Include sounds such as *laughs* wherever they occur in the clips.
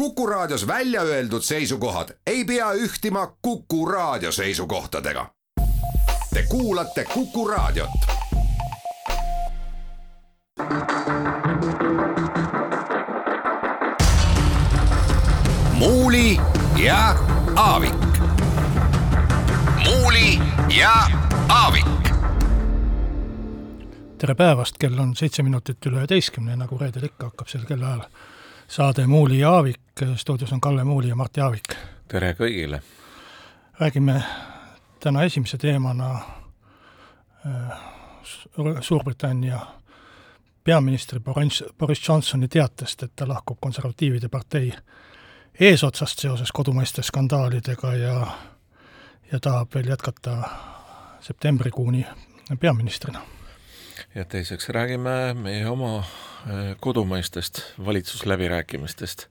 Kuku Raadios välja öeldud seisukohad ei pea ühtima Kuku Raadio seisukohtadega. Te kuulate Kuku Raadiot. muuli ja Aavik. muuli ja Aavik tere päevast, kell on seitse minutit üle üheteistkümne, nagu reedel ikka hakkab sel kellaajal saade Muuli ja Aavik, stuudios on Kalle Muuli ja Mart Jaavik. tere kõigile! räägime täna esimese teemana äh, Suurbritannia peaministri Boris, Boris Johnsoni teatest, et ta lahkub konservatiivide partei eesotsast seoses kodumaiste skandaalidega ja ja tahab veel jätkata septembrikuuni peaministrina ja teiseks räägime meie oma äh, kodumaistest valitsusläbirääkimistest,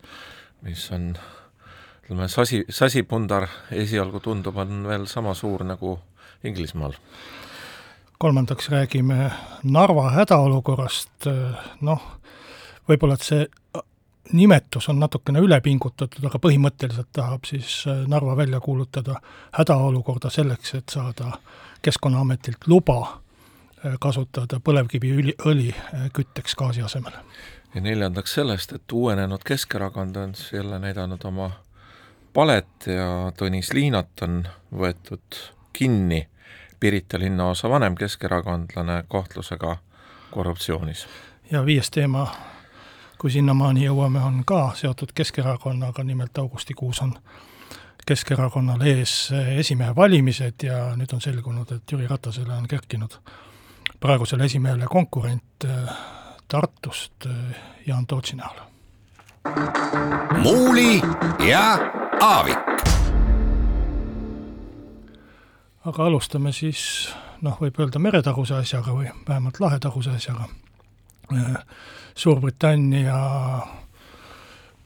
mis on ütleme, sasi, sasipundar esialgu tundub, on veel sama suur nagu Inglismaal. kolmandaks räägime Narva hädaolukorrast, noh, võib-olla et see nimetus on natukene ülepingutatud, aga põhimõtteliselt tahab siis Narva välja kuulutada hädaolukorda selleks, et saada Keskkonnaametilt luba Äh, kasutada põlevkiviõli, õli äh, kütteks gaasi asemel. ja neljandaks sellest, et uuenenud Keskerakond on siis jälle näidanud oma palet ja Tõnis Liinat on võetud kinni, Pirita linnaosa vanem keskerakondlane kahtlusega korruptsioonis. ja viies teema, kui sinnamaani jõuame, on ka seotud Keskerakonnaga, nimelt augustikuus on Keskerakonnal ees esimehe valimised ja nüüd on selgunud, et Jüri Ratasele on kerkinud praegusele esimehele konkurent äh, Tartust äh, Jaan Tootsi näol. muuli ja Aavik. aga alustame siis noh, võib öelda meretaguse asjaga või vähemalt lahetaguse asjaga. Äh, Suurbritannia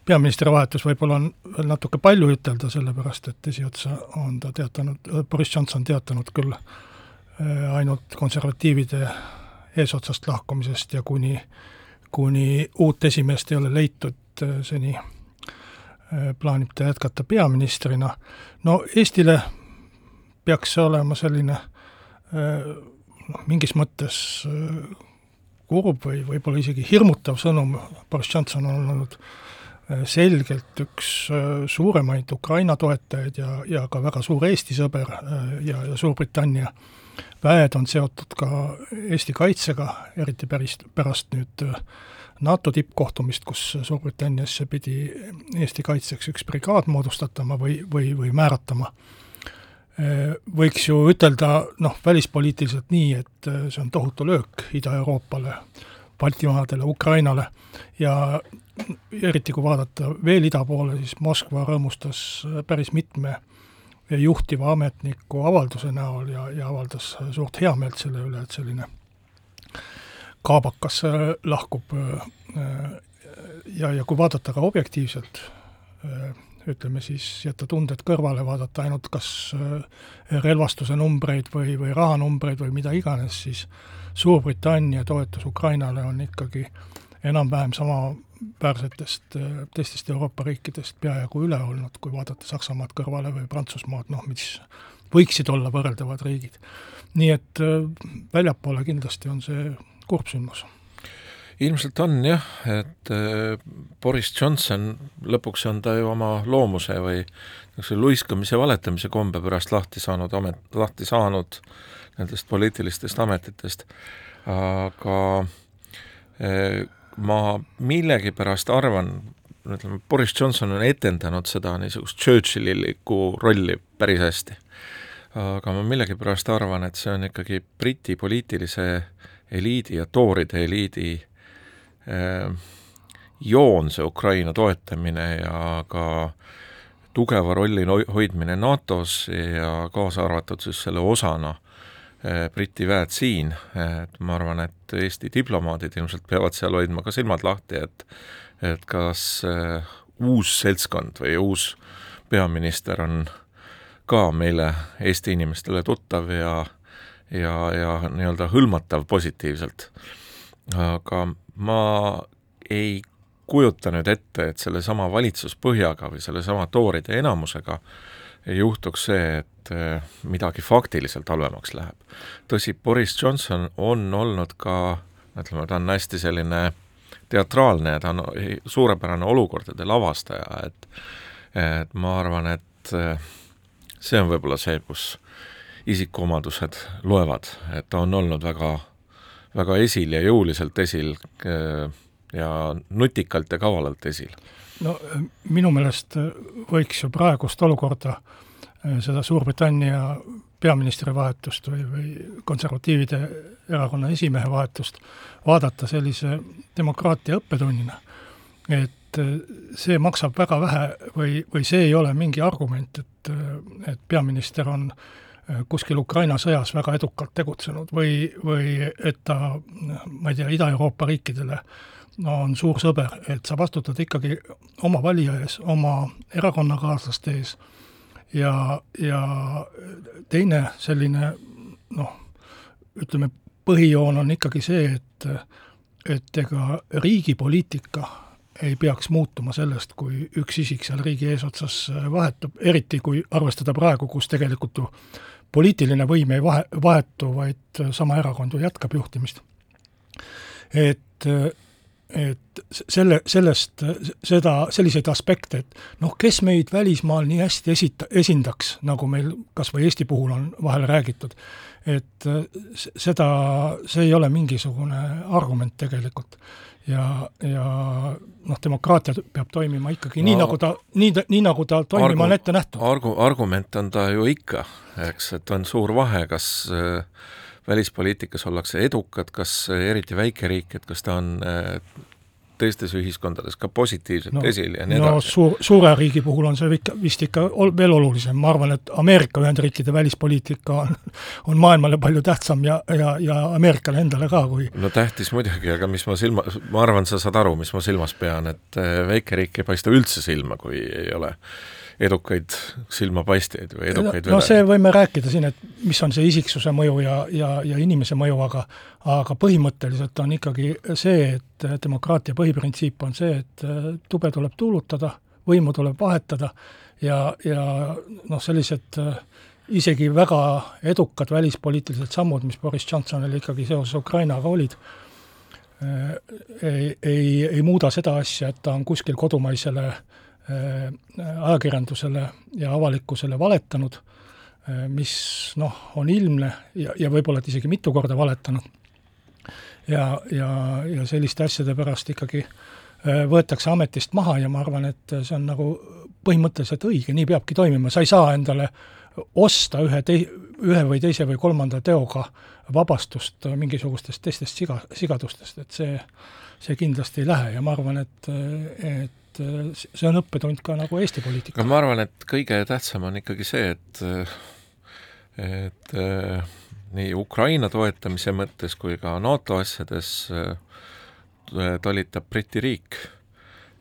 peaministri vahetus võib-olla on veel natuke palju ütelda, sellepärast et esiotsa on ta teatanud, Boris Johnson teatanud küll äh, Äh, ainult konservatiivide eesotsast lahkumisest ja kuni, kuni uut esimeest ei ole leitud, äh, seni äh, plaanib ta jätkata peaministrina. no Eestile peaks see olema selline noh, mingis mõttes kurb või võib-olla isegi hirmutav sõnum, Boris Johnson on olnud selgelt üks suuremaid Ukraina toetajaid ja, ja ka väga suur Eesti sõber ja, ja Suurbritannia äh, väed on seotud ka Eesti kaitsega, eriti päris, pärast nüüd äh, NATO tippkohtumist, kus Suurbritanniasse pidi Eesti kaitseks üks brigaad moodustatama või, või, või määratama. Äh, võiks ju ütelda noh, välispoliitiliselt nii, et äh, see on tohutu löök Ida-Euroopale, Baltimaadele, Ukrainale ja eriti kui vaadata veel ida poole, siis Moskva rõõmustas päris mitme äh, juhtiva ametniku avalduse näol ja, ja avaldas suurt heameelt selle üle, et selline kaabakas äh, lahkub äh, ja, ja kui vaadata ka objektiivselt, äh, ütleme siis, jätta tunded kõrvale, vaadata ainult kas relvastuse numbreid või, või rahanumbreid või mida iganes, siis Suurbritannia toetus Ukrainale on ikkagi enam-vähem sama väärsetest äh, teistest Euroopa riikidest peaaegu üle olnud, kui vaadata Saksamaad kõrvale või Prantsusmaad, noh, mis võiksid olla võrreldavad riigid. nii et äh, väljapoole kindlasti on see kurb sündmus ilmselt on jah, et äh, Boris Johnson, lõpuks on ta ju oma loomuse või niisuguse luiskamise, valetamise kombe pärast lahti saanud amet, lahti saanud nendest poliitilistest ametitest, aga ma millegipärast arvan, ütleme, Boris Johnson on etendanud seda niisugust Churchillilikku rolli päris hästi. aga ma millegipärast arvan, et see on ikkagi Briti poliitilise eliidi ja tooride eliidi äh, joon, see Ukraina toetamine ja ka tugeva rolli hoidmine NATO-s ja kaasa arvatud siis selle osana Briti väed siin, et ma arvan, et Eesti diplomaadid ilmselt peavad seal hoidma ka silmad lahti, et et kas uh, uus seltskond või uus peaminister on ka meile, Eesti inimestele tuttav ja ja, ja nii-öelda hõlmatav positiivselt. aga ma ei kujuta nüüd ette, et sellesama valitsuspõhjaga või sellesama tooride enamusega ei juhtuks see, et äh, midagi faktiliselt halvemaks läheb. tõsi, Boris Johnson on olnud ka, ütleme, ta on hästi selline teatraalne ja ta on suurepärane olukordade lavastaja, et et ma arvan, et äh, see on võib-olla see, kus isikuomadused loevad, et ta on olnud väga, väga esil ja jõuliselt esil äh, ja nutikalt ja kavalalt esil. No minu meelest võiks ju praegust olukorda, äh, seda Suurbritannia peaministri vahetust või, või konservatiivide erakonna esimehe vahetust vaadata sellise demokraatia õppetunnina. et äh, see maksab väga vähe või, või see ei ole mingi argument, et, et peaminister on äh, Äh, kuskil Ukraina sõjas väga edukalt tegutsenud või, või et ta, ma ei tea, Ida-Euroopa riikidele no on suur sõber, et sa vastutad ikkagi oma valija ees, oma erakonnakaaslaste ees ja, ja teine selline noh, ütleme, põhijoon on ikkagi see, et et ega riigi poliitika ei peaks muutuma sellest, kui üks isik seal riigi eesotsas vahetub, eriti kui arvestada praegu, kus tegelikult ju poliitiline võim ei vahe, vahetu, vaid sama erakond ju jätkab juhtimist. et, et selle, sellest, seda, selliseid aspekte, et noh, kes meid välismaal nii hästi esita-, esindaks, nagu meil kas või Eesti puhul on vahel räägitud, et seda, see ei ole mingisugune argument tegelikult ja, ja noh, demokraatia peab toimima ikkagi no, nii, nagu ta, nii, nii nagu ta toimima argu, on ette nähtud. argu-, argument on ta ju ikka, eks, et on suur vahe, kas äh, välispoliitikas ollakse edukad, kas äh, eriti väikeriik, et kas ta on äh, teistes ühiskondades ka positiivselt no, esil ja nii no, edasi. suur, suure riigi puhul on see ikka, vist ikka ol, veel olulisem, ma arvan, et Ameerika Ühendriikide välispoliitika on, *laughs* on maailmale palju tähtsam ja, ja, ja Ameerikale endale ka, kui no tähtis muidugi, aga mis ma silma, ma arvan, sa saad aru, mis ma silmas pean, et äh, väikeriik ei paista üldse silma, kui ei ole edukaid silmapaistjaid või edukaid no, no see võime rääkida siin, et mis on see isiksuse mõju ja, ja, ja inimese mõju, aga aga põhimõtteliselt on ikkagi see, et demokraatia põhiprintsiip on see, et tube tuleb tuulutada, võimu tuleb vahetada ja, ja noh, sellised isegi väga edukad välispoliitilised sammud, mis Boris Johnsonil ikkagi seoses Ukrainaga olid, ei, ei, ei muuda seda asja, et ta on kuskil kodumaisele äh, Äh, ajakirjandusele ja avalikkusele valetanud, äh, mis noh, on ilmne ja, ja võib-olla et isegi mitu korda valetanud. ja, ja, ja selliste asjade pärast ikkagi äh, võetakse ametist maha ja ma arvan, et see on nagu põhimõtteliselt õige, nii peabki toimima, sa ei saa endale osta ühe tei-, ühe või teise või kolmanda teoga vabastust mingisugustest teistest siga, sigadustest, et see, see kindlasti ei lähe ja ma arvan, et, et et äh, see on õppetund ka nagu Eesti poliitikas. ma arvan, et kõige tähtsam on ikkagi see, et et äh, nii Ukraina toetamise mõttes kui ka NATO asjades äh, talitab Briti riik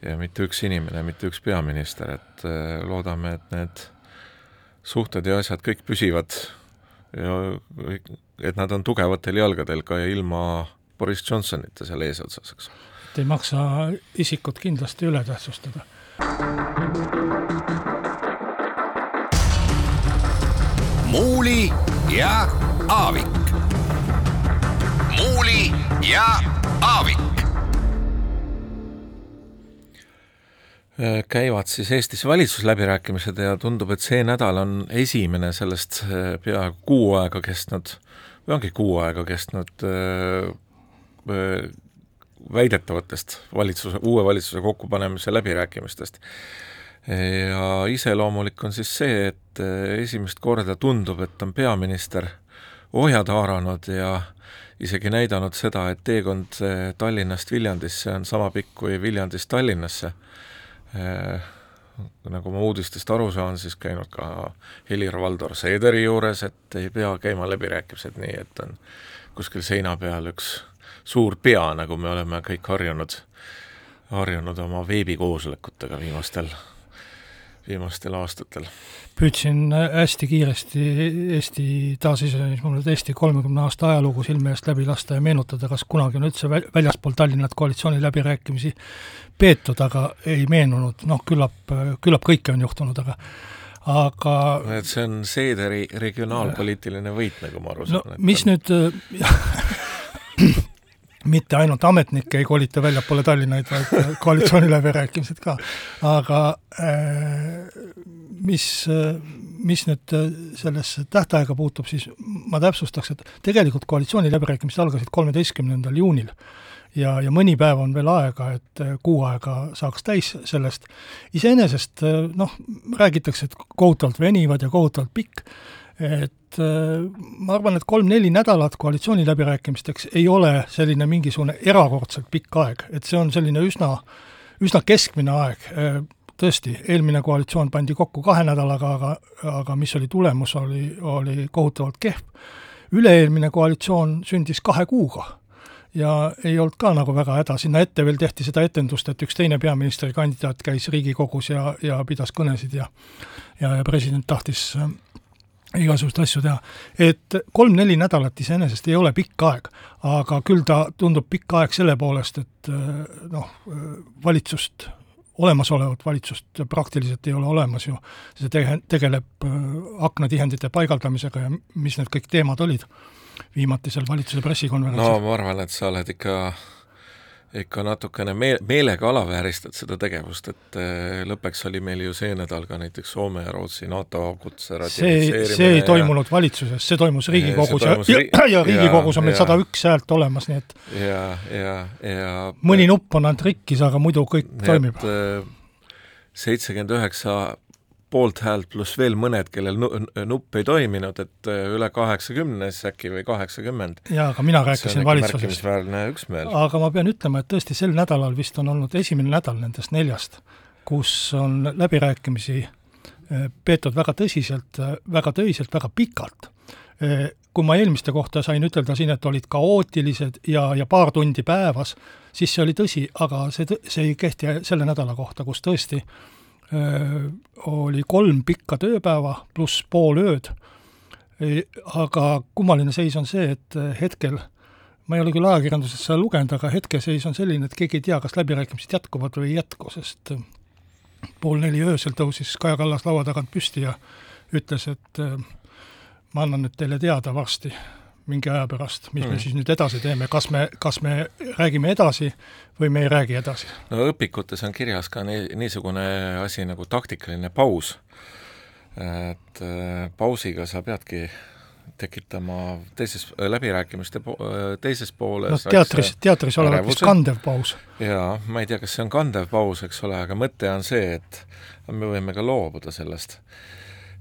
ja mitte üks inimene, mitte üks peaminister, et loodame, et need suhted ja asjad kõik püsivad ja et nad on tugevatel jalgadel ka ilma Boris Johnsonita seal eesotsas, eks et ei maksa isikut kindlasti üle tähtsustada. muuli ja Aavik. muuli ja Aavik. käivad siis Eestis valitsusläbirääkimised ja tundub, et see nädal on esimene sellest eh, peaaegu kuu aega kestnud, või ongi kuu aega kestnud eh, eh, väidetavatest valitsuse, uue valitsuse kokkupanemise läbirääkimistest. ja iseloomulik on siis see, et esimest korda tundub, et on peaminister ohjad haaranud ja isegi näidanud seda, et teekond Tallinnast Viljandisse on sama pikk kui Viljandist Tallinnasse. nagu ma uudistest aru saan, siis käinud ka Helir-Valdor Seederi juures, et ei pea käima läbirääkimised nii, et on kuskil seina peal üks suur pea, nagu me oleme kõik harjunud, harjunud oma veebikoosolekutega viimastel viimastel aastatel. püüdsin hästi kiiresti Eesti taasiseseisvunud Eesti kolmekümne aasta ajalugu silme eest läbi lasta ja meenutada, kas kunagi on üldse väljaspool Tallinnat koalitsiooniläbirääkimisi peetud, aga ei meenunud, noh, küllap, küllap kõike on juhtunud, aga aga et see on Seederi regionaalpoliitiline võit, nagu ma aru saan no,. mis nüüd *laughs* mitte ainult ametnikke ei kolita väljapoole Tallinnaid, vaid *laughs* koalitsiooniläbirääkimised ka. aga äh, mis, mis nüüd sellesse tähtaega puutub, siis ma täpsustaks, et tegelikult koalitsiooniläbirääkimised algasid kolmeteistkümnendal juunil ja, ja mõni päev on veel aega, et kuu aega saaks täis sellest. iseenesest noh, räägitakse, et kohutavalt venivad ja kohutavalt pikk, et ma arvan, et kolm-neli nädalat koalitsiooniläbirääkimisteks ei ole selline mingisugune erakordselt pikk aeg, et see on selline üsna, üsna keskmine aeg, tõesti, eelmine koalitsioon pandi kokku kahe nädalaga, aga, aga mis oli tulemus, oli, oli kohutavalt kehv. üle-eelmine koalitsioon sündis kahe kuuga ja ei olnud ka nagu väga häda, sinna ette veel tehti seda etendust, et üks teine peaministrikandidaat käis Riigikogus ja, ja pidas kõnesid ja ja, ja president tahtis igasuguseid asju teha. et kolm-neli nädalat iseenesest ei ole pikk aeg, aga küll ta tundub pikk aeg selle poolest, et äh, noh, valitsust, olemasolevat valitsust praktiliselt ei ole olemas ju, see tege-, tegeleb äh, aknatihendite paigaldamisega ja mis need kõik teemad olid viimatisel valitsuse pressikonverentsil? no ma arvan, et sa oled ikka ikka natukene mee-, meelega alavääristad seda tegevust, et äh, lõppeks oli meil ju see nädal ka näiteks Soome ja Rootsi NATO kutse see, see ei toimunud ja, valitsuses, see toimus Riigikogus ja, ja, ja, ja Riigikogus on meil sada üks häält olemas, nii et ja, ja, ja mõni nupp on ainult rikkis, aga muidu kõik toimib. Äh, seitsekümmend üheksa poolthäält pluss veel mõned, kellel nupp ei toiminud, et äh, üle kaheksakümnes äkki või kaheksakümmend. jaa, aga mina rääkisin valitsusest. aga ma pean ütlema, et tõesti sel nädalal vist on olnud esimene nädal nendest neljast, kus on läbirääkimisi äh, peetud väga tõsiselt, äh, väga töiselt, väga pikalt. Kui ma eelmiste kohta sain ütelda siin, et olid kaootilised ja, ja paar tundi päevas, siis see oli tõsi, aga see, see ei kehti selle nädala kohta, kus tõesti äh, oli kolm pikka tööpäeva pluss pool ööd, e, aga kummaline seis on see, et hetkel ma ei ole küll ajakirjandusest seda lugenud, aga hetkeseis on selline, et keegi ei tea, kas läbirääkimised jätkuvad või ei jätku, sest pool neli öösel tõusis Kaja Kallas laua tagant püsti ja ütles, et ma annan nüüd teile teada varsti mingi aja pärast, mis mm. me siis nüüd edasi teeme, kas me, kas me räägime edasi või me ei räägi edasi? no õpikutes on kirjas ka nii, niisugune asi nagu taktikaline paus. et äh, pausiga sa peadki tekitama teises, läbirääkimiste po-, teises pooles no teatris, teatris olevat vist kandev paus. jaa, ma ei tea, kas see on kandev paus, eks ole, aga mõte on see, et me võime ka loobuda sellest.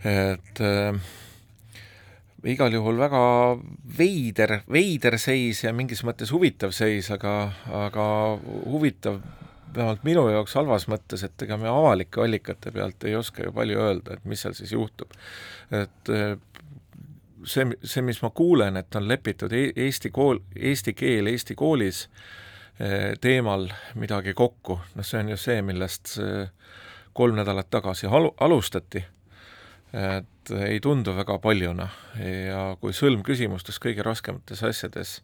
et äh, igal juhul väga veider, veider seis ja mingis mõttes huvitav seis, aga, aga huvitav vähemalt minu jaoks halvas mõttes, et ega me avalike allikate pealt ei oska ju palju öelda, et mis seal siis juhtub. et eh, see, see, mis ma kuulen, et on lepitud e-, Eesti kool, eesti keel Eesti koolis eh, teemal midagi kokku, noh see on ju see, millest kolm nädalat tagasi alu-, alustati et ei tundu väga paljuna. Ja kui sõlmküsimustes kõige raskemates asjades,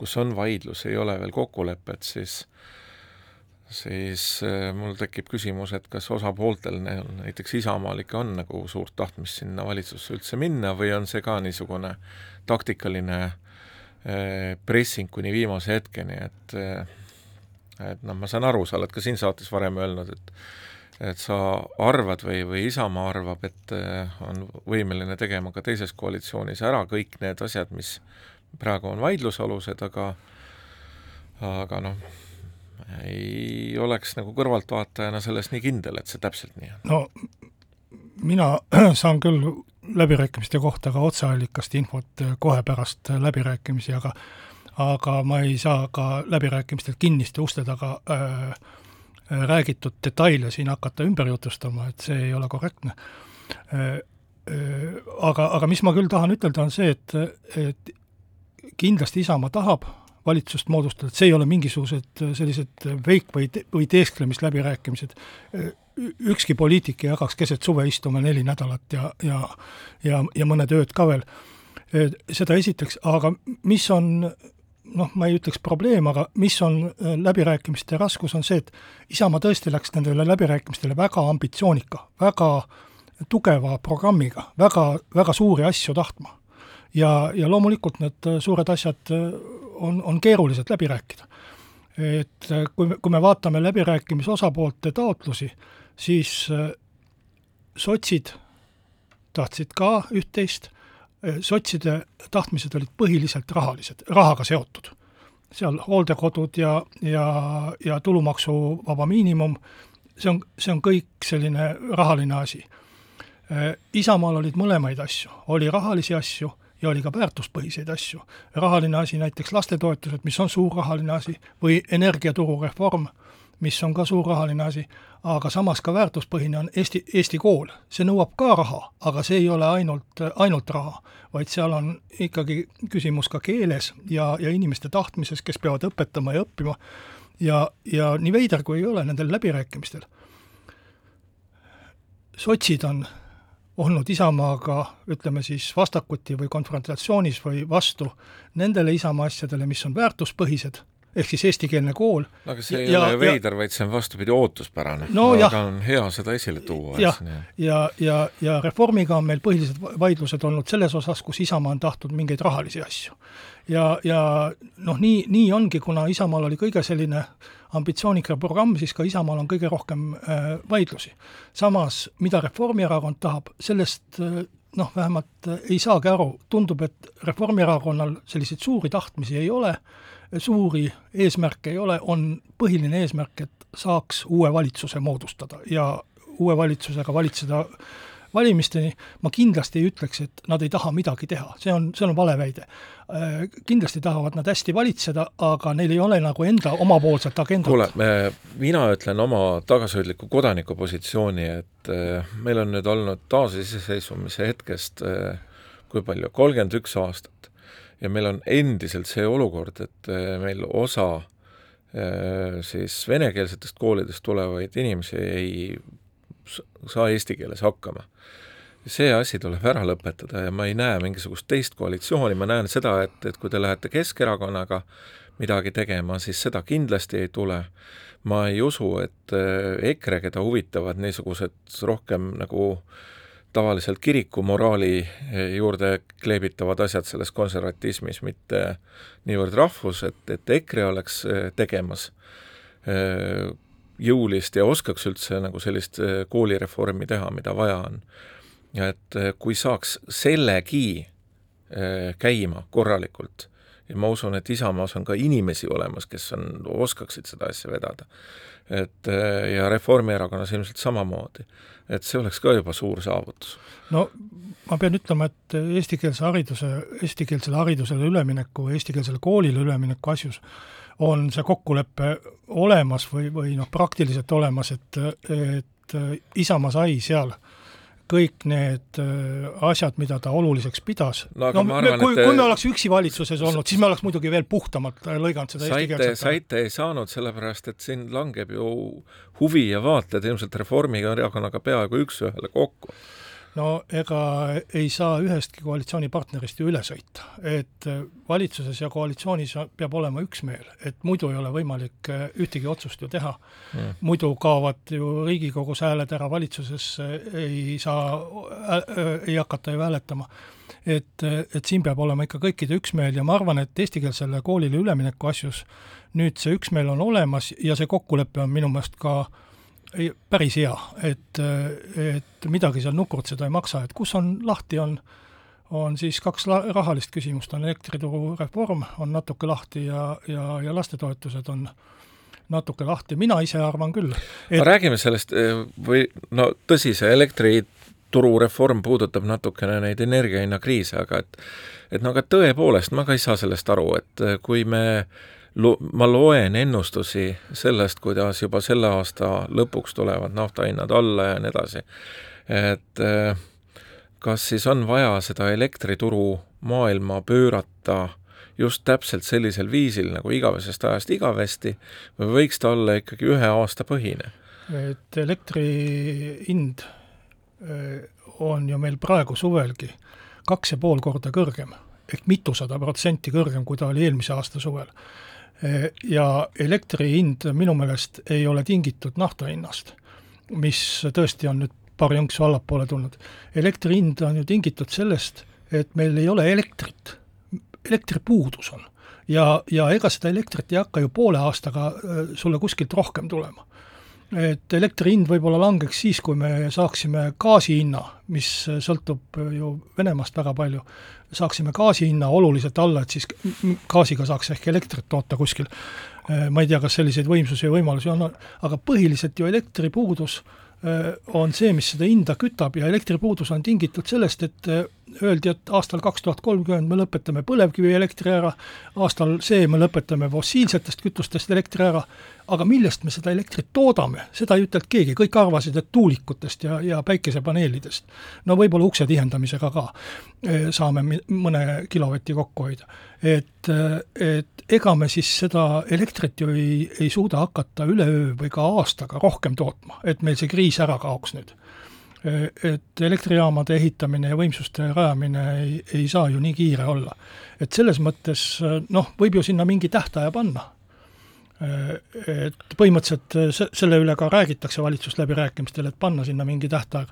kus on vaidlus, ei ole veel kokkulepet, siis siis äh, mul tekib küsimus, et kas osapooltel, näiteks Isamaal ikka on nagu suurt tahtmist sinna valitsusse üldse minna või on see ka niisugune taktikaline äh, pressing kuni viimase hetkeni, et äh, et noh, ma saan aru, sa oled ka siin saates varem öelnud, et et sa arvad või, või Isamaa arvab, et äh, on võimeline tegema ka teises koalitsioonis ära kõik need asjad, mis praegu on vaidlusalused, aga aga noh, ei oleks nagu kõrvaltvaatajana selles nii kindel, et see täpselt nii on. no mina *clears throat* saan küll läbirääkimiste kohta ka otseallikast infot kohe pärast läbirääkimisi, aga aga ma ei saa ka läbirääkimistel kinniste uste taga äh, räägitud detaile siin hakata ümber jutustama, et see ei ole korrektne. Aga, aga mis ma küll tahan ütelda, on see, et, et kindlasti Isamaa tahab valitsust moodustada, et see ei ole mingisugused sellised veik- või, või teesklemisläbirääkimised. ükski poliitik ei hakkaks keset suve istuma neli nädalat ja, ja ja, ja mõned ööd ka veel. seda esiteks, aga mis on noh, ma ei ütleks probleem, aga mis on läbirääkimiste raskus, on see, et Isamaa tõesti läks nendele läbirääkimistele väga ambitsioonika, väga tugeva programmiga, väga, väga suuri asju tahtma ja, ja loomulikult need äh, suured asjad äh, on, on keerulised läbi rääkida. et äh, kui me, kui me vaatame läbirääkimise osapoolte taotlusi, siis sotsid tahtsid ka üht-teist, sotside tahtmised olid põhiliselt rahalised, rahaga seotud. seal hooldekodud ja, ja, ja tulumaksuvaba miinimum, see on, see on kõik selline rahaline asi. Isamaal olid mõlemaid asju, oli rahalisi asju ja oli ka väärtuspõhiseid asju. rahaline asi, näiteks lastetoetused, mis on suur rahaline asi, või energiaturu reform, mis on ka suur rahaline asi, aga samas ka väärtuspõhine on Eesti, Eesti kool. see nõuab ka raha, aga see ei ole ainult, ainult raha, vaid seal on ikkagi küsimus ka keeles ja, ja inimeste tahtmises, kes peavad õpetama ja õppima, ja, ja nii veider, kui ei ole nendel läbirääkimistel, sotsid on olnud Isamaaga, ütleme siis vastakuti või konfrontatsioonis või vastu nendele Isamaa asjadele, mis on väärtuspõhised, ehk siis eestikeelne kool. aga see ei ja, ole veider, vaid see on vastupidi ootuspärane no,. aga on hea seda esile tuua. jah, ja, ja, ja, ja Reformiga on meil põhilised vaidlused olnud selles osas, kus Isamaa on tahtnud mingeid rahalisi asju. ja, ja noh, nii, nii ongi, kuna Isamaal oli kõige selline ambitsioonika programm, siis ka Isamaal on kõige rohkem äh, vaidlusi. samas, mida Reformierakond tahab, sellest äh, noh, vähemalt äh, ei saagi aru, tundub, et Reformierakonnal selliseid suuri tahtmisi ei ole, suuri eesmärke ei ole, on põhiline eesmärk, et saaks uue valitsuse moodustada ja uue valitsusega valitseda valimisteni, ma kindlasti ei ütleks, et nad ei taha midagi teha, see on, see on vale väide. Äh, kindlasti tahavad nad hästi valitseda, aga neil ei ole nagu enda omapoolset agendat. kuule, mina ütlen oma tagasihoidliku kodaniku positsiooni, et äh, meil on nüüd olnud taasiseseisvumise hetkest äh, kui palju, kolmkümmend üks aastat ja meil on endiselt see olukord, et meil osa siis venekeelsetest koolidest tulevaid inimesi ei saa eesti keeles hakkama see asi tuleb ära lõpetada ja ma ei näe mingisugust teist koalitsiooni, ma näen seda, et, et kui te lähete Keskerakonnaga midagi tegema, siis seda kindlasti ei tule. ma ei usu, et äh, EKRE, keda huvitavad niisugused rohkem nagu tavaliselt kirikumoraali äh, juurde kleebitavad asjad selles konservatismis, mitte niivõrd rahvus, et, et EKRE oleks äh, tegemas jõulist ja oskaks üldse nagu sellist koolireformi teha, mida vaja on. Ja et kui saaks sellegi käima korralikult, ja ma usun, et Isamaas on ka inimesi olemas, kes on, oskaksid seda asja vedada, et ja Reformierakonnas ilmselt samamoodi, et see oleks ka juba suur saavutus. no ma pean ütlema, et eestikeelse hariduse, eestikeelsele haridusele ülemineku, eestikeelsele koolile ülemineku asjus on see kokkulepe olemas või, või noh, praktiliselt olemas, et, et Isamaa sai seal äh, kõik need äh, asjad, mida ta oluliseks pidas. no, no arvan, kui, kui me oleks üksi valitsuses olnud, siis me oleks muidugi veel puhtamalt lõiganud seda saite, saite ei saanud, sellepärast et siin langeb ju huvi ja vaated ilmselt Reformierakonnaga peaaegu üks-ühele kokku no ega ei saa ühestki koalitsioonipartnerist ju üle sõita. et äh, valitsuses ja koalitsioonis peab olema üksmeel, et muidu ei ole võimalik äh, ühtegi otsust ju teha mm.. muidu kaovad ju Riigikogus hääled ära, valitsuses ei saa äh,, ei hakata ju hääletama. et, et siin peab olema ikka kõikide üksmeel ja ma arvan, et eestikeelsele koolile ülemineku asjus nüüd see üksmeel on olemas ja see kokkulepe on minu meelest ka äh, ei, päris hea, et, et midagi seal nukurtseda ei maksa, et kus on lahti, on, on siis kaks la-, rahalist küsimust, on elektrituru reform, on natuke lahti ja, ja, ja lastetoetused on natuke lahti, mina ise arvan küll et.... no räägime sellest eh, või no tõsi, see elektrituru reform puudutab natukene neid energiahinnakriise, aga et et no aga tõepoolest, ma ka ei saa sellest aru, et kui me äh, lo-, ma loen ennustusi sellest, kuidas juba selle aasta lõpuks tulevad naftahinnad alla ja nii edasi, et kas siis on vaja seda elektrituru maailma pöörata just täpselt sellisel viisil nagu igavesest ajast igavesti või võiks ta olla ikkagi ühe aasta põhine? et elektri hind äh, on ju meil praegu suvelgi kaks ja pool korda kõrgem, ehk mitusada protsenti kõrgem, kui ta oli eelmise aasta suvel. Ja elektri hind minu meelest ei ole tingitud nafta hinnast, mis tõesti on nüüd paar jonksu allapoole tulnud. elektri hind on ju tingitud sellest, et meil ei ole elektrit, elektripuudus on. ja, ja ega seda elektrit ei hakka ju poole aastaga äh, sulle kuskilt rohkem tulema et elektri hind võib-olla langeks siis, kui me saaksime gaasi hinna, mis sõltub ju Venemaast väga palju, saaksime gaasi hinna oluliselt alla, et siis gaasiga saaks ehk elektrit toota kuskil. ma ei tea, kas selliseid võimsusi ja võimalusi on, aga põhiliselt ju elektripuudus on see, mis seda hinda kütab ja elektripuudus on tingitud sellest, et öeldi, et aastal kaks tuhat kolmkümmend me lõpetame põlevkivielektri ära, aastal see me lõpetame fossiilsetest kütustest elektri ära, aga millest me seda elektrit toodame, seda ei ütelnud keegi, kõik arvasid, et tuulikutest ja, ja päikesepaneelidest. no võib-olla ukse tihendamisega ka e, saame mõne kilovati kokku hoida. et, et ega me siis seda elektrit ju ei, ei suuda hakata üleöö või ka aastaga rohkem tootma, et meil see kriis ära kaoks nüüd et elektrijaamade ehitamine ja võimsuste rajamine ei, ei saa ju nii kiire olla. et selles mõttes noh, võib ju sinna mingi tähtaja panna. Et põhimõtteliselt se-, selle üle ka räägitakse valitsusläbirääkimistel, et panna sinna mingi tähtaeg,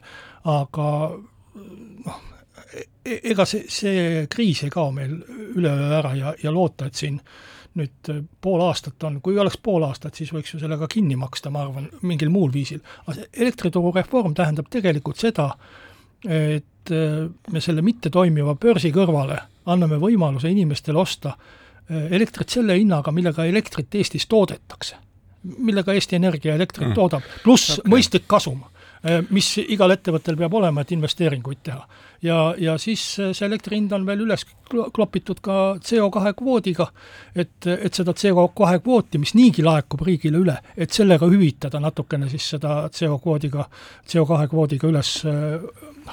aga noh, e-, ega see, see kriis ei kao meil üleöö ära ja, ja loota, et siin äh, nüüd äh, pool aastat on, kui oleks pool aastat, siis võiks ju selle ka kinni maksta, ma arvan, mingil muul viisil. aga see elektrituru reform tähendab tegelikult seda, et äh, me selle mittetoimiva börsi kõrvale anname võimaluse inimestele osta äh, elektrit selle hinnaga, millega elektrit Eestis toodetakse. millega Eesti Energia elektrit mm. toodab, pluss okay. mõistlik kasum mis igal ettevõttel peab olema, et investeeringuid teha. ja, ja siis äh, see elektri hind on veel üles klopitud ka CO2 kvoodiga, et, et seda CO2 kvooti, mis niigi laekub riigile üle, et sellega hüvitada natukene siis seda CO kvoodiga, CO2 kvoodiga üles äh,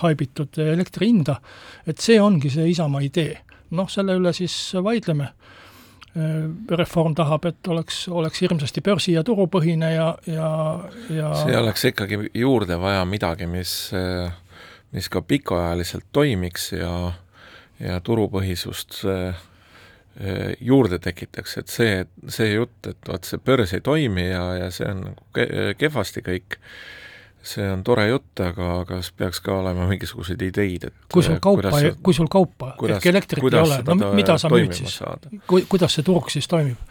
haibitud elektri hinda, et see ongi see Isamaa idee. noh, selle üle siis vaidleme Äh, reform tahab, et oleks, oleks hirmsasti börsi- ja turupõhine ja, ja, ja see oleks ikkagi juurde vaja midagi, mis, mis ka pikaajaliselt toimiks ja, ja turupõhisust äh, juurde tekitaks, et see, see jutt, et vot see börs ei toimi ja, ja see on nagu kehvasti kõik, see on tore jutt, aga kas peaks ka olema mingisuguseid ideid, et kui sul kaupa, kui sul kaupa kuidas, ehk elektrit ei ole, no mida sa müüd siis? Ku-, kuidas see turg siis toimib?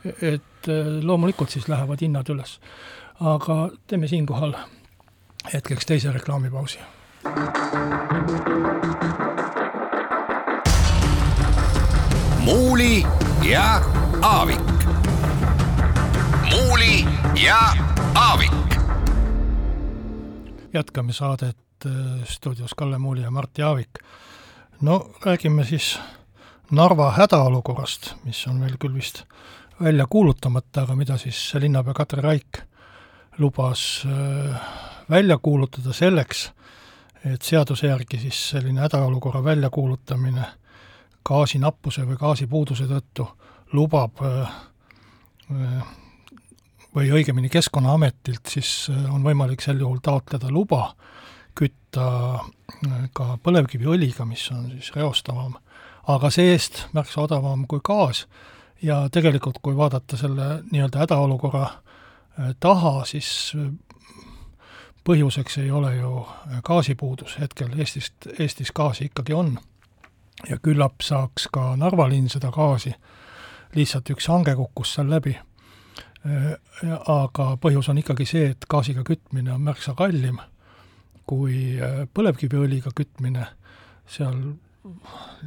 et äh, loomulikult siis lähevad hinnad üles. aga teeme siinkohal hetkeks teise reklaamipausi. muuli ja Aavik. muuli ja Aavik jätkame saadet äh, stuudios Kalle Muuli ja Mart Jaavik. no räägime siis Narva hädaolukorrast, mis on veel küll vist välja kuulutamata, aga mida siis linnapea Katri Raik lubas äh, välja kuulutada selleks, et seaduse järgi siis selline hädaolukorra väljakuulutamine gaasinappuse või gaasipuuduse tõttu lubab äh, või õigemini Keskkonnaametilt, siis äh, on võimalik sel juhul taotleda luba kütta äh, ka põlevkiviõliga, mis on siis reostavam, aga see-eest märksa odavam kui gaas. Ja tegelikult, kui vaadata selle nii-öelda hädaolukorra äh, taha, siis põhjuseks ei ole ju gaasipuudus, hetkel Eestist, Eestis gaasi ikkagi on. ja küllap saaks ka Narva linn seda gaasi, lihtsalt üks hange kukkus seal läbi aga põhjus on ikkagi see, et gaasiga kütmine on märksa kallim kui äh, põlevkiviõliga kütmine, seal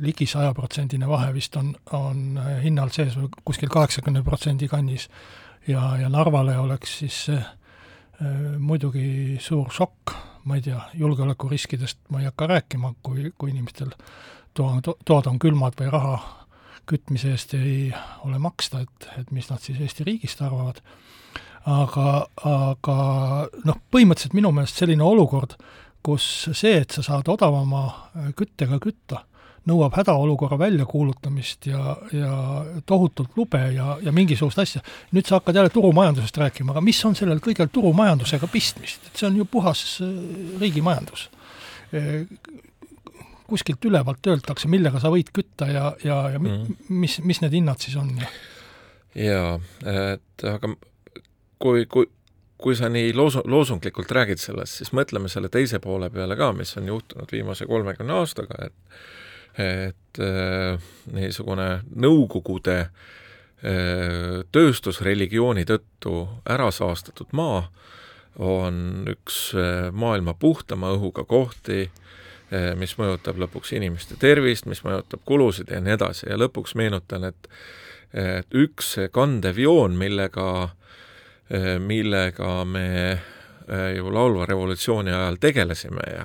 ligi sajaprotsendine vahe vist on, on äh, hinnal sees või kuskil kaheksakümne protsendi kannis. ja, ja Narvale oleks siis see äh, muidugi suur šokk, ma ei tea, julgeolekuriskidest ma ei hakka rääkima, kui, kui inimestel toa, toad on külmad või raha kütmise eest ei ole maksta, et, et mis nad siis Eesti riigist arvavad. aga, aga noh, põhimõtteliselt minu meelest selline olukord, kus see, et sa saad odavama küttega kütta, nõuab hädaolukorra väljakuulutamist ja, ja tohutult lube ja, ja mingisugust asja. nüüd sa hakkad jälle turumajandusest rääkima, aga mis on sellel kõigel turumajandusega pistmist, et see on ju puhas äh, riigimajandus. Kuskilt ülevalt öeldakse, millega sa võid kütta ja, ja, ja mm. mis, mis need hinnad siis on ja jaa, et aga kui, kui kui sa nii loosu-, loosunglikult räägid sellest, siis mõtleme selle teise poole peale ka, mis on juhtunud viimase kolmekümne aastaga, et et äh, niisugune Nõukogude äh, tööstusreligiooni tõttu ära saastatud maa on üks äh, maailma puhtama õhuga kohti äh,, mis mõjutab lõpuks inimeste tervist, mis mõjutab kulusid ja nii edasi. Ja lõpuks meenutan, et et üks kandev joon, millega Eh, millega me eh, ju laulva revolutsiooni ajal tegelesime ja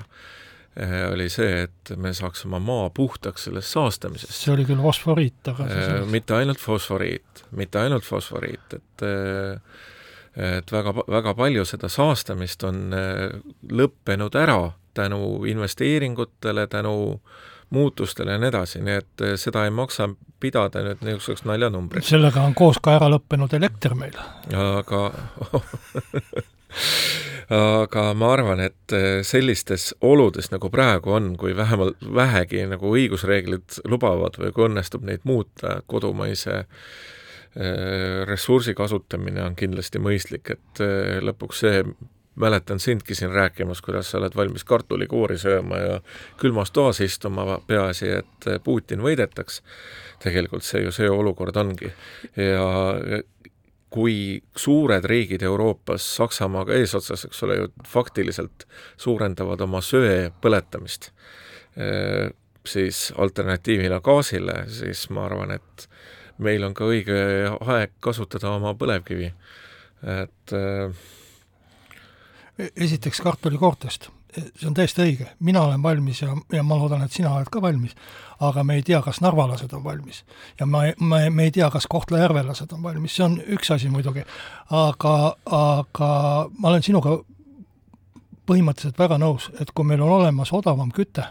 eh, oli see, et me saaks oma maa puhtaks sellest saastamisest. see oli küll fosforiit, aga see mitte ainult fosforiit, mitte ainult fosforiit, et et väga, väga palju seda saastamist on lõppenud ära tänu investeeringutele, tänu muutustele ja nii edasi, nii et eh, seda ei maksa pidada nüüd niisuguseks naljanumbriks. sellega on koos ka ära lõppenud elekter meil. aga *laughs* aga ma arvan, et eh, sellistes oludes, nagu praegu on, kui vähemalt vähegi nagu õigusreeglid lubavad või kui õnnestub neid muuta, kodumaise eh, ressursi kasutamine on kindlasti mõistlik, et lõpuks see, mäletan sindki siin rääkimas, kuidas sa oled valmis kartulikoori sööma ja külmas toas istuma, peaasi, et Putin võidetaks. tegelikult see ju see olukord ongi. ja kui suured riigid Euroopas, Saksamaaga eesotsas, eks ole ju, faktiliselt suurendavad oma söe põletamist, siis alternatiivina gaasile, siis ma arvan, et meil on ka õige aeg kasutada oma põlevkivi. et äh, esiteks kartulikoortest, see on täiesti õige, mina olen valmis ja, ja ma loodan, et sina oled ka valmis, aga me ei tea, kas narvalased on valmis. ja ma, me, me ei tea, kas kohtla-järvelased on valmis, see on üks asi muidugi, aga, aga ma olen sinuga põhimõtteliselt väga nõus, et kui meil on olemas odavam küte,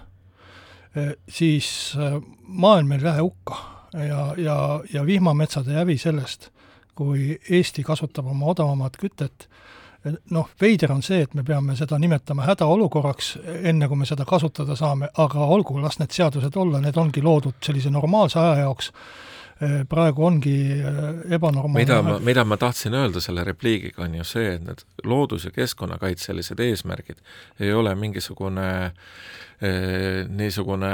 eh, siis eh, maailm ei lähe hukka. Ja, ja, ja vihmametsad ei hävi sellest, kui Eesti kasutab oma odavamat kütet noh, veider on see, et me peame seda nimetama hädaolukorraks, enne kui me seda kasutada saame, aga olgu, las need seadused olla, need ongi loodud sellise normaalse aja jaoks, praegu ongi äh, ebanormaalne mida ma, mida ma tahtsin öelda selle repliigiga, on ju see, et need loodus- ja keskkonnakaitselised eesmärgid ei ole mingisugune niisugune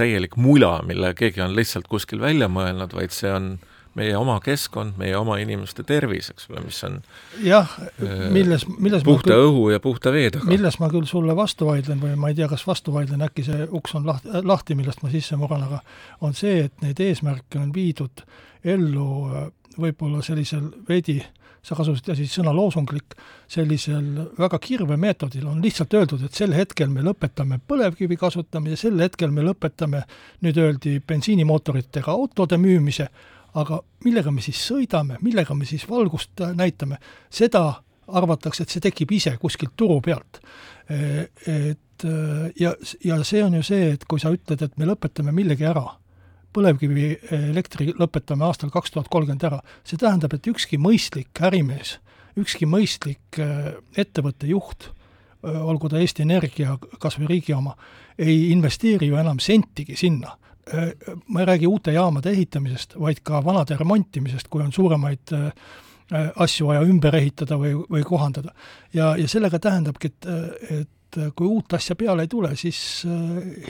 täielik mula, mille keegi on lihtsalt kuskil välja mõelnud, vaid see on äh, meie oma keskkond, meie oma inimeste tervis, eks ole, mis on jah, milles, milles puhta küll, õhu ja puhta vee taga. milles ma küll sulle vastu vaidlen või ma ei tea, kas vastu vaidlen, äkki see uks on lahti, lahti, millest ma sisse murran, aga on see, et neid eesmärke on viidud ellu äh, võib-olla sellisel veidi sa kasutasid siis sõna loosunglik, sellisel väga kirvemeetodil on lihtsalt öeldud, et sel hetkel me lõpetame põlevkivi kasutamise, sel hetkel me lõpetame, nüüd öeldi bensiinimootoritega autode müümise, aga millega me siis sõidame, millega me siis valgust näitame, seda arvatakse, et see tekib ise kuskilt turu pealt. Et ja, ja see on ju see, et kui sa ütled, et me lõpetame millegi ära, põlevkivielektri lõpetame aastal kaks tuhat kolmkümmend ära, see tähendab, et ükski mõistlik ärimees, ükski mõistlik ettevõtte juht, olgu ta Eesti Energia, kas või riigi oma, ei investeeri ju enam sentigi sinna Äh, ma ei räägi uute jaamade ehitamisest, vaid ka vanade remontimisest, kui on suuremaid äh, äh, asju vaja ümber ehitada või, või kohandada. ja, ja sellega tähendabki, et, et kui uut asja peale ei tule, siis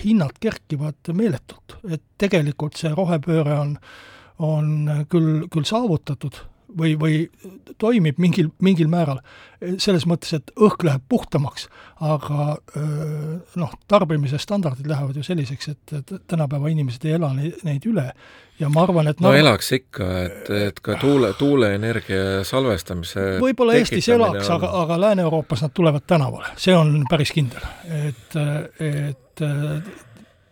hinnad kerkivad meeletult. et tegelikult see rohepööre on, on küll, küll saavutatud või, või toimib mingil, mingil määral, selles mõttes, et õhk läheb puhtamaks, aga noh, tarbimise standardid lähevad ju selliseks, et, et tänapäeva inimesed ei ela neid, neid üle ja ma arvan, et no, no elaks ikka, et, et ka tuule, tuuleenergia salvestamise võib-olla Eestis elaks aga, aga Lääne-Euroopas nad tulevad tänavale, see on päris kindel. et, et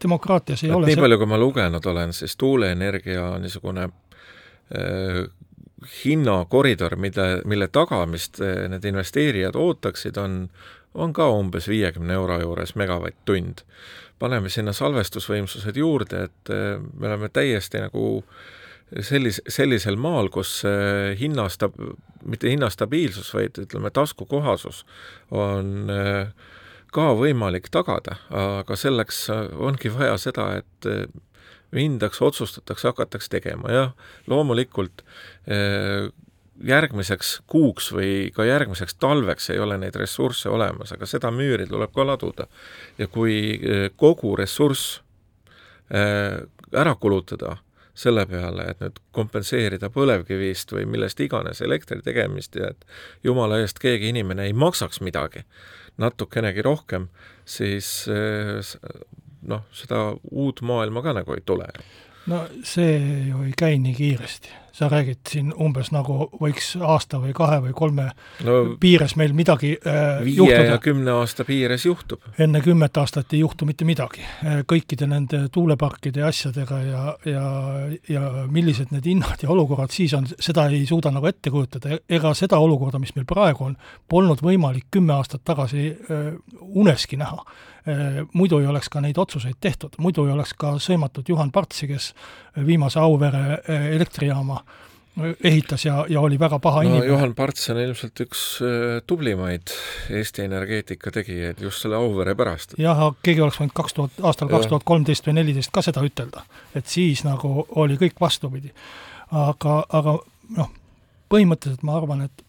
demokraatias ei et ole nii see... palju, kui ma lugenud olen, siis tuuleenergia niisugune hinnakoridor, mida, mille tagamist eh, need investeerijad ootaksid, on, on ka umbes viiekümne euro juures megavatt-tund. paneme sinna salvestusvõimsused juurde, et äh, me oleme täiesti nagu sellis-, sellisel maal, kus hinnasta-, mitte hinnastabiilsus, vaid ütleme, taskukohasus on ka võimalik tagada, aga selleks ongi vaja seda, et mindaks, otsustatakse, hakatakse tegema, jah, loomulikult järgmiseks kuuks või ka järgmiseks talveks ei ole neid ressursse olemas, aga seda müüri tuleb ka laduda. ja kui eh, kogu ressurss eh, ära kulutada selle peale, et nüüd kompenseerida põlevkivist või millest iganes elektri tegemist ja et jumala eest keegi inimene ei maksaks midagi, natukenegi rohkem, siis eh, noh, seda uut maailma ka nagu ei tule. no see ju ei käi nii kiiresti sa räägid siin umbes nagu võiks aasta või kahe või kolme no, piires meil midagi äh, viie juhtuda. ja kümne aasta piires juhtub. enne kümmet aastat ei juhtu mitte midagi. Äh, kõikide nende tuuleparkide ja asjadega ja, ja, ja millised need hinnad ja olukorrad siis on, seda ei suuda nagu ette kujutada, ega seda olukorda, mis meil praegu on, polnud võimalik kümme aastat tagasi äh, uneski näha Äh, muidu ei oleks ka neid otsuseid tehtud, muidu ei oleks ka sõimatud Juhan Partsi, kes viimase Auvere äh, elektrijaama ehitas ja, ja oli väga paha no, inimene. Juhan Parts on ilmselt üks tublimaid Eesti energeetika tegijaid just selle Auvere pärast. jah, aga keegi oleks võinud kaks tuhat, aastal kaks tuhat kolmteist või neliteist ka seda ütelda. et siis nagu oli kõik vastupidi. aga, aga noh, põhimõtteliselt ma arvan, et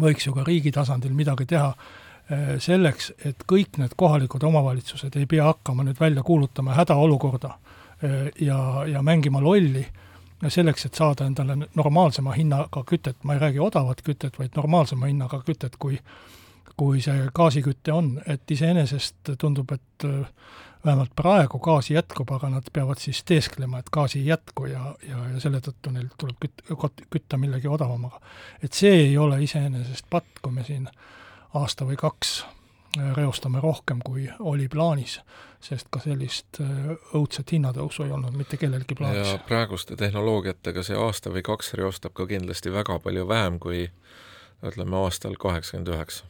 võiks ju ka riigi tasandil midagi teha Äh, selleks, et kõik need kohalikud omavalitsused ei pea hakkama nüüd välja kuulutama hädaolukorda äh, ja, ja mängima lolli, selleks, et saada endale normaalsema hinnaga kütet, ma ei räägi odavat kütet, vaid normaalsema hinnaga kütet, kui kui see gaasiküte on, et iseenesest tundub, et äh, vähemalt praegu gaasi jätkub, aga nad peavad siis teesklema, et gaasi ei jätku ja, ja, ja selle tõttu neil tuleb küt-, kütta millegi odavamaga. et see ei ole iseenesest patt, kui me siin aasta või kaks reostame rohkem, kui oli plaanis, sest ka sellist äh, õudset hinnatõusu ei olnud mitte kellelgi plaanis. ja praeguste tehnoloogiatega see aasta või kaks reostab ka kindlasti väga palju vähem kui ütleme aastal kaheksakümmend üheksa.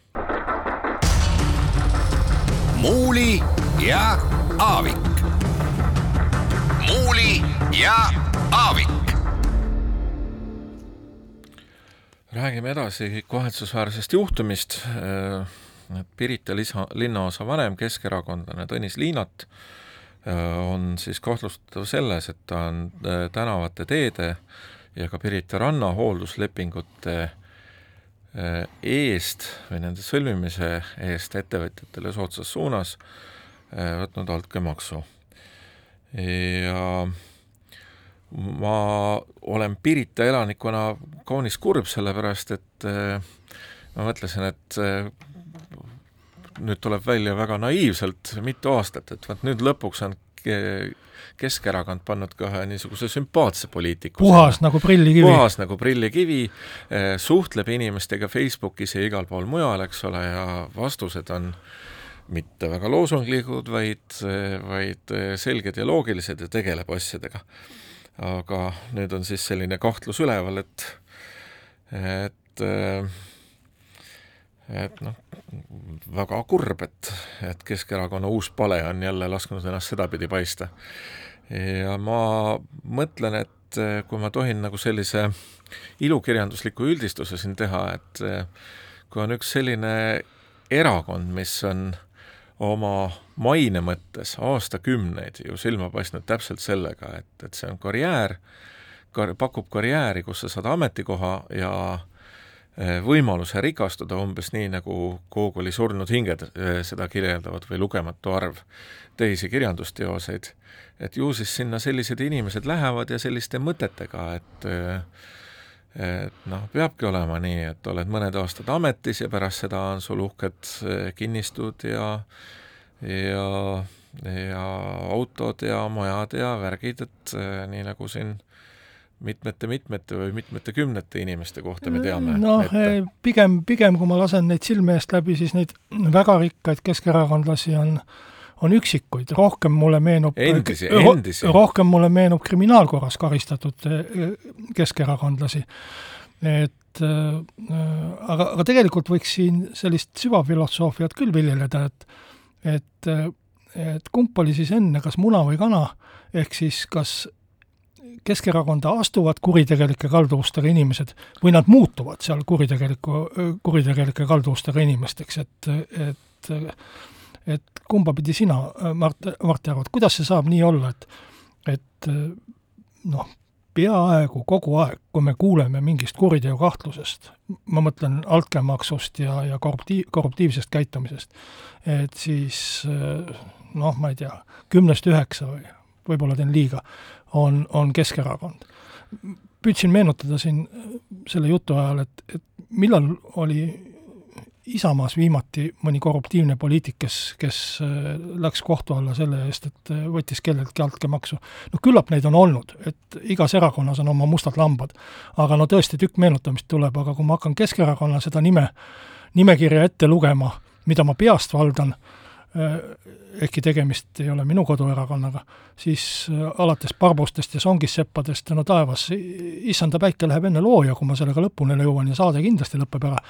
muuli ja Aavik. muuli ja Aavik räägime edasi kahetsusväärsest juhtumist, äh, et Pirita lisa, linnaosa vanem keskerakondlane Tõnis Liinat äh, on siis kahtlustatav selles, et ta on äh, tänavate teede ja ka Pirita ranna hoolduslepingute eest või nende sõlmimise eest ettevõtjatele soodsas suunas võtnud altkäemaksu. ja ma olen Pirita elanikuna kaunis kurb, sellepärast et äh, ma mõtlesin, et äh, nüüd tuleb välja väga naiivselt mitu aastat, et vot nüüd lõpuks on Keskerakond pannud ka ühe niisuguse sümpaatse poliitiku. puhas nagu prillikivi. puhas nagu prillikivi, äh, suhtleb inimestega Facebookis ja igal pool mujal, eks ole, ja vastused on mitte väga loosunglikud, vaid, vaid selged ja loogilised ja tegeleb asjadega aga nüüd on siis selline kahtlus üleval, et et et noh, väga kurb, et, et Keskerakonna uus pale on jälle lasknud ennast sedapidi paista. ja ma mõtlen, et kui ma tohin nagu sellise ilukirjandusliku üldistuse siin teha, et kui on üks selline erakond, mis on oma maine mõttes aastakümneid ju silma paistnud täpselt sellega, et, et see on karjäär, kar-, pakub karjääri, kus sa saad ametikoha ja eh, võimaluse rikastuda umbes nii, nagu Gogoli Surnud hinged eh, seda kirjeldavad või lugematu arv teisi kirjandusteoseid, et ju siis sinna sellised inimesed lähevad ja selliste mõtetega, et eh, et noh, peabki olema nii, et oled mõned aastad ametis ja pärast seda on sul uhked eh, kinnistud ja ja, ja autod ja majad ja värgid, et eh, nii nagu siin mitmete-mitmete või mitmete kümnete inimeste kohta me teame. noh, eh, pigem, pigem kui ma lasen neid silme eest läbi, siis neid väga rikkaid keskerakondlasi on on üksikuid, rohkem mulle meenub endisi, endisi. rohkem mulle meenub kriminaalkorras karistatud eh, keskerakondlasi. et äh, aga, aga tegelikult võiks siin sellist süvafilosoofiat küll viljeleda, et et, et kumb oli siis enne, kas muna või kana, ehk siis kas Keskerakonda astuvad kuritegelike kalduvustega inimesed või nad muutuvad seal kuritegeliku, kuritegelike kalduvustega inimesteks, et, et et kumba pidi sina, Mart, Martti, arvad, kuidas see saab nii olla, et et noh, peaaegu kogu aeg, kui me kuuleme mingist kuriteokahtlusest, ma mõtlen altkäemaksust ja, ja korruptiiv, korruptiivsest käitumisest, et siis noh, ma ei tea, kümnest üheksa või võib-olla teen liiga, on, on Keskerakond. püüdsin meenutada siin selle jutu ajal, et, et millal oli Isamaas viimati mõni korruptiivne poliitik, kes, kes äh, läks kohtu alla selle eest, et äh, võttis kelleltki altkäemaksu. no küllap neid on olnud, et igas erakonnas on oma mustad lambad. aga no tõesti, tükk meenutamist tuleb, aga kui ma hakkan Keskerakonna seda nime, nimekirja ette lugema, mida ma peast valdan, äh, ehkki tegemist ei ole minu koduerakonnaga, siis alates Barbustest ja Songisseppadest, no taevas, issanda päike läheb enne looja, kui ma sellega lõpuni jõuan ja saade kindlasti lõpeb ära.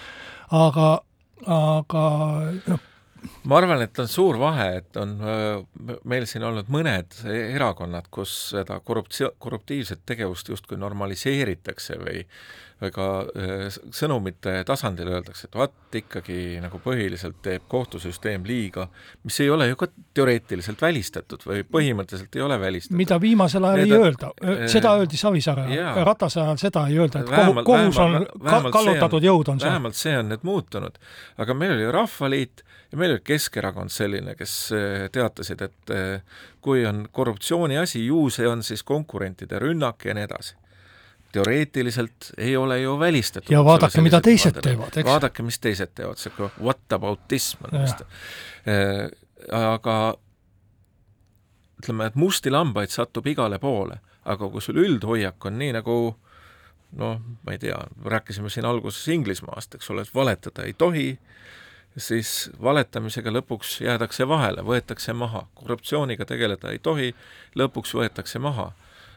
aga aga noh, ma arvan, et on suur vahe, et on meil siin olnud mõned erakonnad, kus seda korruptsi-, korruptiivset tegevust justkui normaliseeritakse või või ka sõnumite tasandil öeldakse, et vaat ikkagi nagu põhiliselt teeb kohtusüsteem liiga, mis ei ole ju ka teoreetiliselt välistatud või põhimõtteliselt ei ole välistatud. mida viimasel ajal Need, ei öelda, seda öeldi Savisaare ajal, Ratase ajal seda ei öelda, et vähemalt, kohus on vähemalt, kallutatud jõud on seal. vähemalt see on nüüd muutunud. aga meil oli Rahvaliit ja meil oli Keskerakond selline, kes teatasid, et kui on korruptsiooni asi, ju see on siis konkurentide rünnak ja nii edasi teoreetiliselt ei ole ju välistatud. ja vaadake, mida teised vaadele. teevad, eks. vaadake, mis teised teevad, see whataboutism on vist. Äh, aga ütleme, et musti lambaid satub igale poole, aga kui sul üldhoiak on nii, nagu noh, ma ei tea, rääkisime siin alguses Inglismaast, eks ole, et valetada ei tohi, siis valetamisega lõpuks jäädakse vahele, võetakse maha, korruptsiooniga tegeleda ei tohi, lõpuks võetakse maha.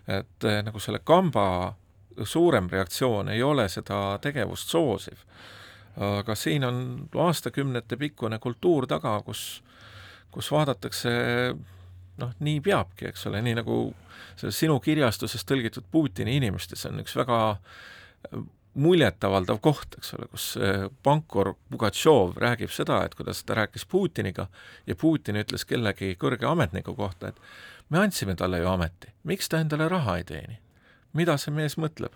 et eh, nagu selle kamba suurem reaktsioon ei ole seda tegevust soosiv. aga siin on aastakümnete pikkune kultuur taga, kus, kus vaadatakse noh, nii peabki, eks ole, nii nagu selles sinu kirjastuses tõlgitud Putini inimestes on üks väga muljetavaldav koht, eks ole, kus pankur Pugatšov räägib seda, et kuidas ta rääkis Putiniga ja Putin ütles kellegi kõrge ametniku kohta, et me andsime talle ju ameti, miks ta endale raha ei teeni? Mida see mees mõtleb?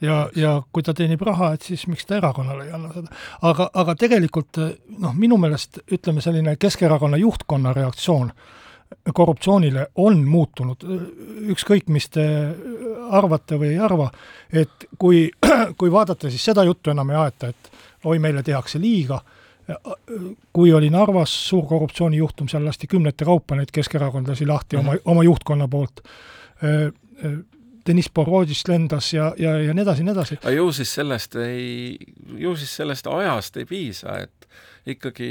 ja, ja kui ta teenib raha, et siis miks ta erakonnale ei anna seda. aga, aga tegelikult noh, minu meelest ütleme, selline Keskerakonna juhtkonna reaktsioon korruptsioonile on muutunud, ükskõik, mis te arvate või ei arva, et kui, kui vaadata, siis seda juttu enam ei aeta, et oi, meile tehakse liiga, kui oli Narvas suur korruptsioonijuhtum, seal lasti kümnete kaupa neid keskerakondlasi lahti mm -hmm. oma, oma juhtkonna poolt Deniss Borodist lendas ja, ja, ja nii edasi, nii edasi. aga ju siis sellest ei, ju siis sellest ajast ei piisa, et ikkagi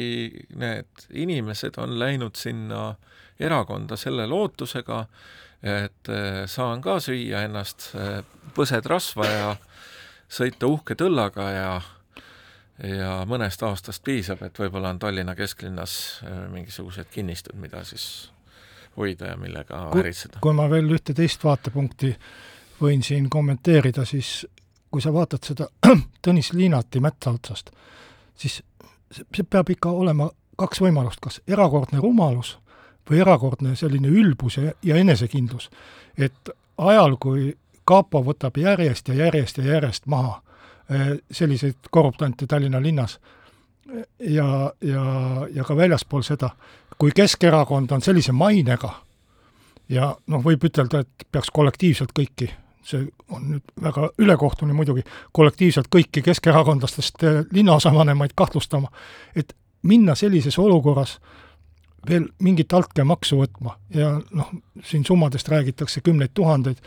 need inimesed on läinud sinna erakonda selle lootusega, et eh, saan ka süüa ennast eh, põsed rasva ja sõita uhke tõllaga ja ja mõnest aastast piisab, et võib-olla on Tallinna kesklinnas eh, mingisugused kinnistud, mida siis hoida ja millega äritseda. kui ma veel ühte teist vaatepunkti võin siin kommenteerida, siis kui sa vaatad seda *clears throat* Tõnis Liinati mätta otsast, siis see peab ikka olema kaks võimalust, kas erakordne rumalus või erakordne selline ülbus ja, ja enesekindlus. et ajal, kui kapo võtab järjest ja järjest ja järjest maha eh, selliseid korruptante Tallinna linnas ja, ja, ja ka väljaspool seda, kui Keskerakond on sellise mainega ja noh, võib ütelda, et peaks kollektiivselt kõiki, see on nüüd väga ülekohtune muidugi, kollektiivselt kõiki keskerakondlastest eh, linnaosavanemaid kahtlustama, et minna sellises olukorras veel mingit altkäemaksu võtma. Ja noh, siin summadest räägitakse kümneid tuhandeid,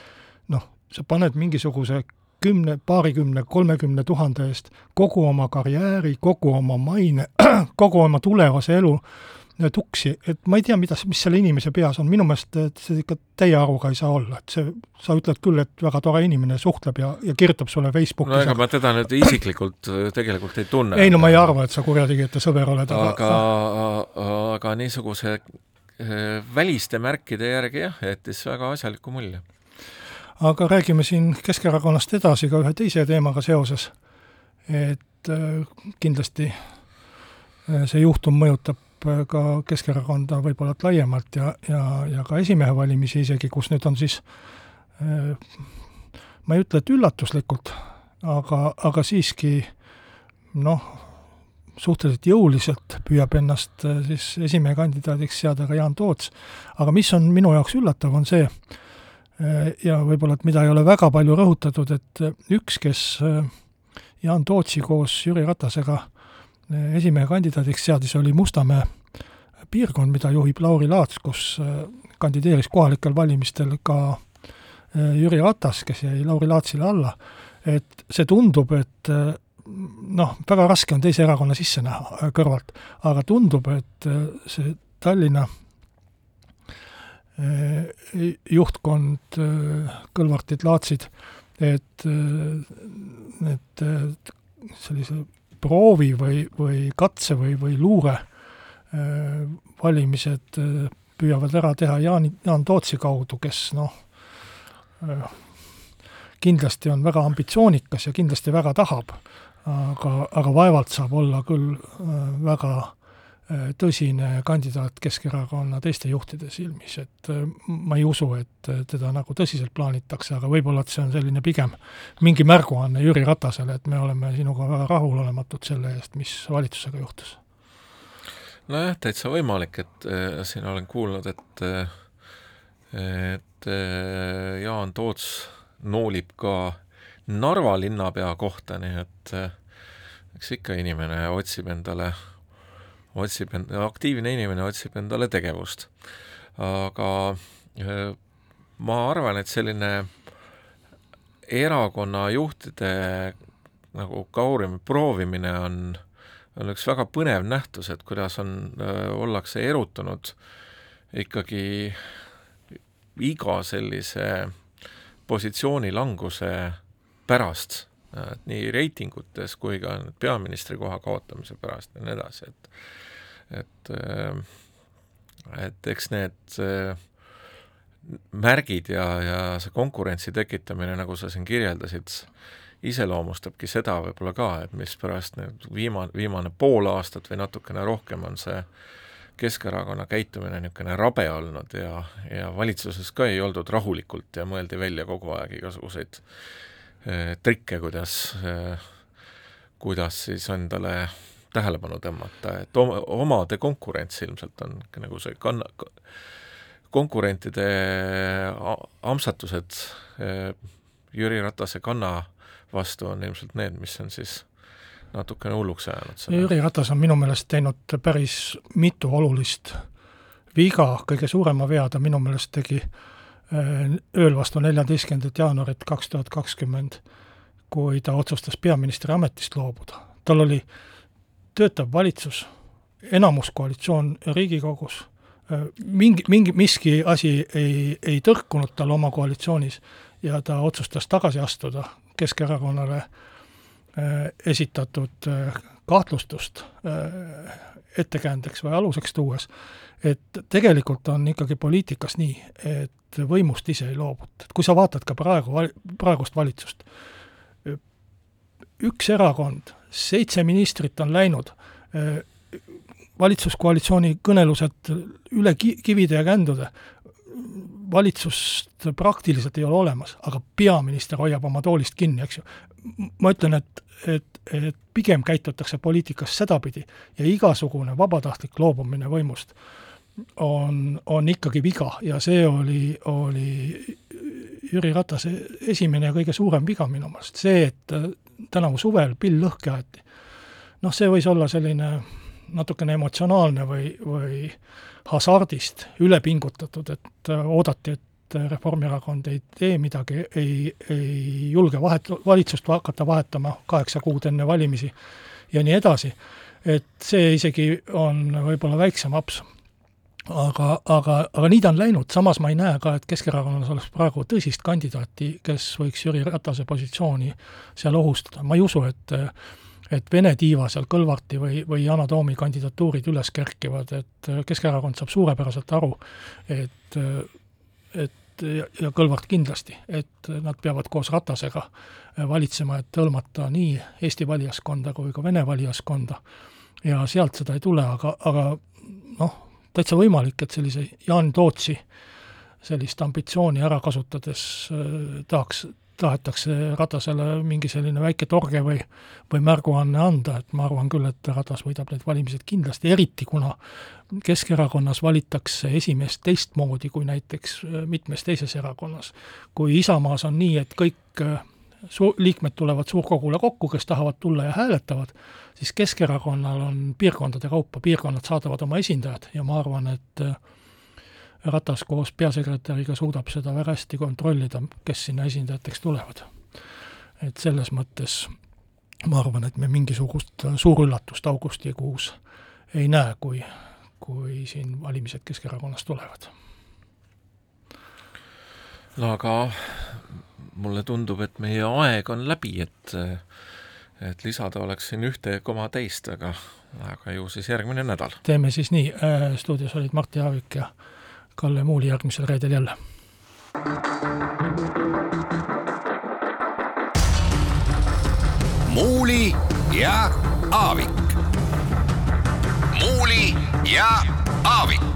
noh, sa paned mingisuguse kümne, paarikümne, kolmekümne tuhande eest kogu oma karjääri, kogu oma maine, *clears throat* kogu oma tulevase elu tuksi, et ma ei tea, mida, mis selle inimese peas on, minu meelest see ikka täie aruga ei saa olla, et see, sa ütled küll, et väga tore inimene suhtleb ja, ja kirjutab sulle Facebookis no ega ma teda nüüd isiklikult äh, tegelikult ei tunne. ei no ma ei arva, et sa kurjategijate sõber oled, aga aga, aga niisuguse äh, väliste märkide järgi jah, jättis väga asjaliku mulje. Aga räägime siin Keskerakonnast edasi ka ühe teise teemaga seoses, et äh, kindlasti see juhtum mõjutab ka Keskerakonda võib-olla laiemalt ja, ja, ja ka esimehe valimisi isegi, kus nüüd on siis ma ei ütle, et üllatuslikult, aga, aga siiski noh, suhteliselt jõuliselt püüab ennast siis esimehe kandidaadiks seada ka Jaan Toots. aga mis on minu jaoks üllatav, on see, ja võib-olla, et mida ei ole väga palju rõhutatud, et üks, kes Jaan Tootsi koos Jüri Ratasega esimehe kandidaadiks seadis, oli Mustamäe piirkond, mida juhib Lauri Laats, kus kandideeris kohalikel valimistel ka Jüri Ratas, kes jäi Lauri Laatsile alla, et see tundub, et noh, väga raske on teise erakonna sisse näha kõrvalt, aga tundub, et see Tallinna juhtkond, Kõlvartid, Laatsid, et need sellise proovi või, või katse või, või luure valimised püüavad ära teha Jaan, Jaan Tootsi kaudu, kes noh, kindlasti on väga ambitsioonikas ja kindlasti väga tahab, aga, aga vaevalt saab olla küll väga tõsine kandidaat Keskerakonna teiste juhtide silmis, et ma ei usu, et teda nagu tõsiselt plaanitakse, aga võib-olla, et see on selline pigem mingi märguanne Jüri Ratasele, et me oleme sinuga väga rahulolematud selle eest, mis valitsusega juhtus. nojah, täitsa võimalik, et äh, siin olen kuulnud, et et äh, Jaan Toots noolib ka Narva linnapea kohta, nii et äh, eks ikka inimene otsib endale äh, otsib end-, aktiivne inimene otsib endale tegevust. aga äh, ma arvan, et selline erakonna juhtide nagu kaurimi proovimine on, on üks väga põnev nähtus, et kuidas on, äh, ollakse erutunud ikkagi iga sellise positsiooni languse pärast, et nii reitingutes kui ka peaministri koha kaotamise pärast ja nii edasi, et et, äh, et eks need äh, märgid ja, ja see konkurentsi tekitamine, nagu sa siin kirjeldasid, iseloomustabki seda võib-olla ka, et mispärast nüüd viimane, viimane pool aastat või natukene rohkem on see Keskerakonna käitumine niisugune rabe olnud ja, ja valitsuses ka ei oldud rahulikult ja mõeldi välja kogu aeg igasuguseid eh, trikke, kuidas kuidas siis endale tähelepanu tõmmata, et oma, omade konkurents ilmselt on nagu see kanna, konkurentide amsatused eh, Jüri Ratase kanna vastu on ilmselt need, mis on siis natukene hulluks ajanud seda. Jüri Ratas on minu meelest teinud päris mitu olulist viga, kõige suurema vea ta minu meelest tegi eh, ööl vastu neljateistkümnendat jaanuarit kaks tuhat kakskümmend, kui ta otsustas peaministri ametist loobuda. tal oli äh, töötav valitsus, enamuskoalitsioon Riigikogus, mingi, mingi, miski asi ei, ei tõrkunud tal oma koalitsioonis ja ta otsustas tagasi astuda Keskerakonnale esitatud kahtlustust ettekäändeks või aluseks tuues, et tegelikult on ikkagi poliitikas nii, et võimust ise ei loobuta, et kui sa vaatad ka praegu, praegust valitsust, üks erakond seitse ministrit on läinud, valitsuskoalitsiooni kõnelused üle ki-, kivide ja kändude, valitsust praktiliselt ei ole olemas, aga peaminister hoiab oma toolist kinni, eks ju. ma ütlen, et, et, et pigem käitutakse poliitikas sedapidi ja igasugune vabatahtlik loobumine võimust on, on ikkagi viga ja see oli, oli Jüri Ratase esimene ja kõige suurem viga minu meelest, see, et tänavu suvel pill lõhki aeti. noh, see võis olla selline natukene emotsionaalne või, või hasardist üle pingutatud, et oodati, et Reformierakond ei tee midagi, ei, ei julge vahet, valitsust hakata vahetama kaheksa kuud enne valimisi ja nii edasi, et see isegi on võib-olla väiksem aps. Aga, aga, aga nii ta on läinud, samas ma ei näe ka, et Keskerakonnas oleks praegu tõsist kandidaati, kes võiks Jüri Ratase positsiooni seal ohustada, ma ei usu, et et Vene tiiva seal Kõlvarti või, või Yana Toomi kandidatuurid üles kerkivad, et Keskerakond saab suurepäraselt aru, et, et ja, Kõlvart kindlasti, et nad peavad koos Ratasega valitsema, et hõlmata nii Eesti valijaskonda kui ka Vene valijaskonda. ja sealt seda ei tule, aga, aga noh, täitsa võimalik, et sellise Jaan Tootsi sellist ambitsiooni ära kasutades äh, tahaks, tahetakse Ratasele mingi selline väike torge või, või märguanne anda, et ma arvan küll, et Ratas võidab need valimised kindlasti, eriti kuna Keskerakonnas valitakse esimeest teistmoodi kui näiteks mitmes teises erakonnas. kui Isamaas on nii, et kõik su-, liikmed tulevad suurkogule kokku, kes tahavad tulla ja hääletavad, siis Keskerakonnal on piirkondade kaupa, piirkonnad saadavad oma esindajad ja ma arvan, et Ratas koos peasekretäriga suudab seda väga hästi kontrollida, kes sinna esindajateks tulevad. et selles mõttes ma arvan, et me mingisugust suurüllatust augustikuus ei näe, kui, kui siin valimised Keskerakonnas tulevad. no aga mulle tundub, et meie aeg on läbi, et et lisada oleks siin ühte koma teist, aga, aga ju siis järgmine nädal. teeme siis nii, äh, stuudios olid Mart Jaavik ja Kalle Muuli järgmisel reedel jälle. muuli ja Aavik. muuli ja Aavik